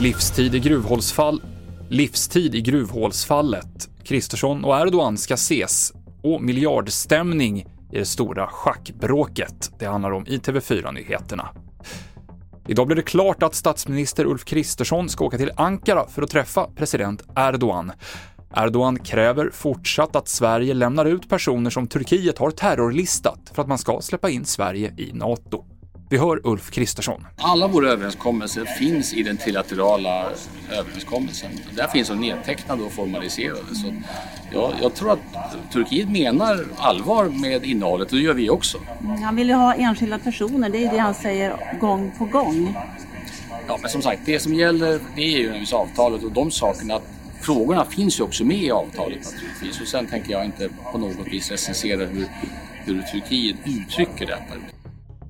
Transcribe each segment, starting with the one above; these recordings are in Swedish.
Livstid i gruvhålsfall Livstid i gruvhålsfallet. Kristersson och Erdogan ska ses och miljardstämning i det stora schackbråket. Det handlar om i TV4-nyheterna. Idag blev det klart att statsminister Ulf Kristersson ska åka till Ankara för att träffa president Erdogan. Erdogan kräver fortsatt att Sverige lämnar ut personer som Turkiet har terrorlistat för att man ska släppa in Sverige i NATO. Vi hör Ulf Kristersson. Alla våra överenskommelser finns i den trilaterala överenskommelsen. Där finns de nedtecknade och formaliserade. Så jag, jag tror att Turkiet menar allvar med innehållet och det gör vi också. Han vill ju ha enskilda personer, det är det han säger gång på gång. Ja, men som sagt, det som gäller det är ju avtalet och de sakerna Frågorna finns ju också med i avtalet naturligtvis och sen tänker jag inte på något vis recensera hur, hur Turkiet uttrycker detta.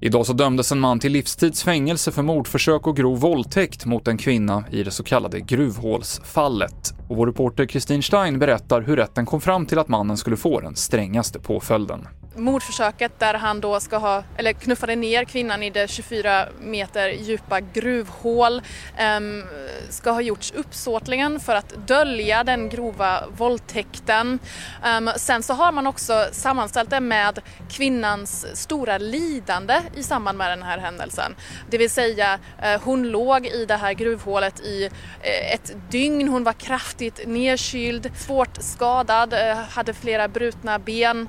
Idag så dömdes en man till livstids fängelse för mordförsök och grov våldtäkt mot en kvinna i det så kallade gruvhålsfallet. Och vår reporter Kristin Stein berättar hur rätten kom fram till att mannen skulle få den strängaste påföljden mordförsöket där han då ska ha, eller knuffade ner kvinnan i det 24 meter djupa gruvhål um, ska ha gjorts uppsåtligen för att dölja den grova våldtäkten. Um, sen så har man också sammanställt det med kvinnans stora lidande i samband med den här händelsen. Det vill säga uh, hon låg i det här gruvhålet i uh, ett dygn, hon var kraftigt nedkyld, svårt skadad, uh, hade flera brutna ben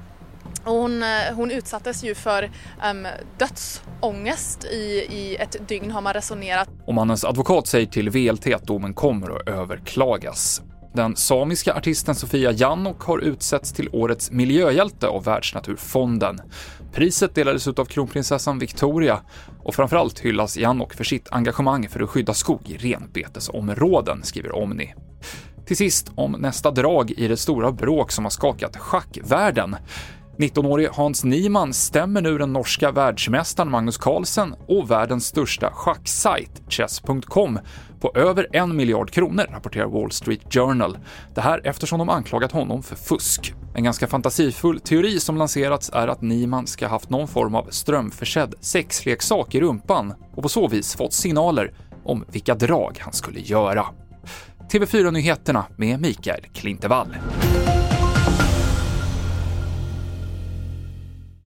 hon, eh, hon utsattes ju för um, dödsångest i, i ett dygn har man resonerat. Och mannens advokat säger till VLT att domen kommer att överklagas. Den samiska artisten Sofia Jannok har utsetts till årets miljöhjälte av Världsnaturfonden. Priset delades ut av kronprinsessan Victoria och framförallt hyllas Jannok för sitt engagemang för att skydda skog i renbetesområden, skriver Omni. Till sist om nästa drag i det stora bråk som har skakat schackvärlden. 19-årige Hans Niemann stämmer nu den norska världsmästaren Magnus Carlsen och världens största schacksajt, chess.com, på över en miljard kronor, rapporterar Wall Street Journal. Det här eftersom de anklagat honom för fusk. En ganska fantasifull teori som lanserats är att Niemann ska haft någon form av strömförsedd sexleksak i rumpan och på så vis fått signaler om vilka drag han skulle göra. TV4-nyheterna med Mikael Klintevall.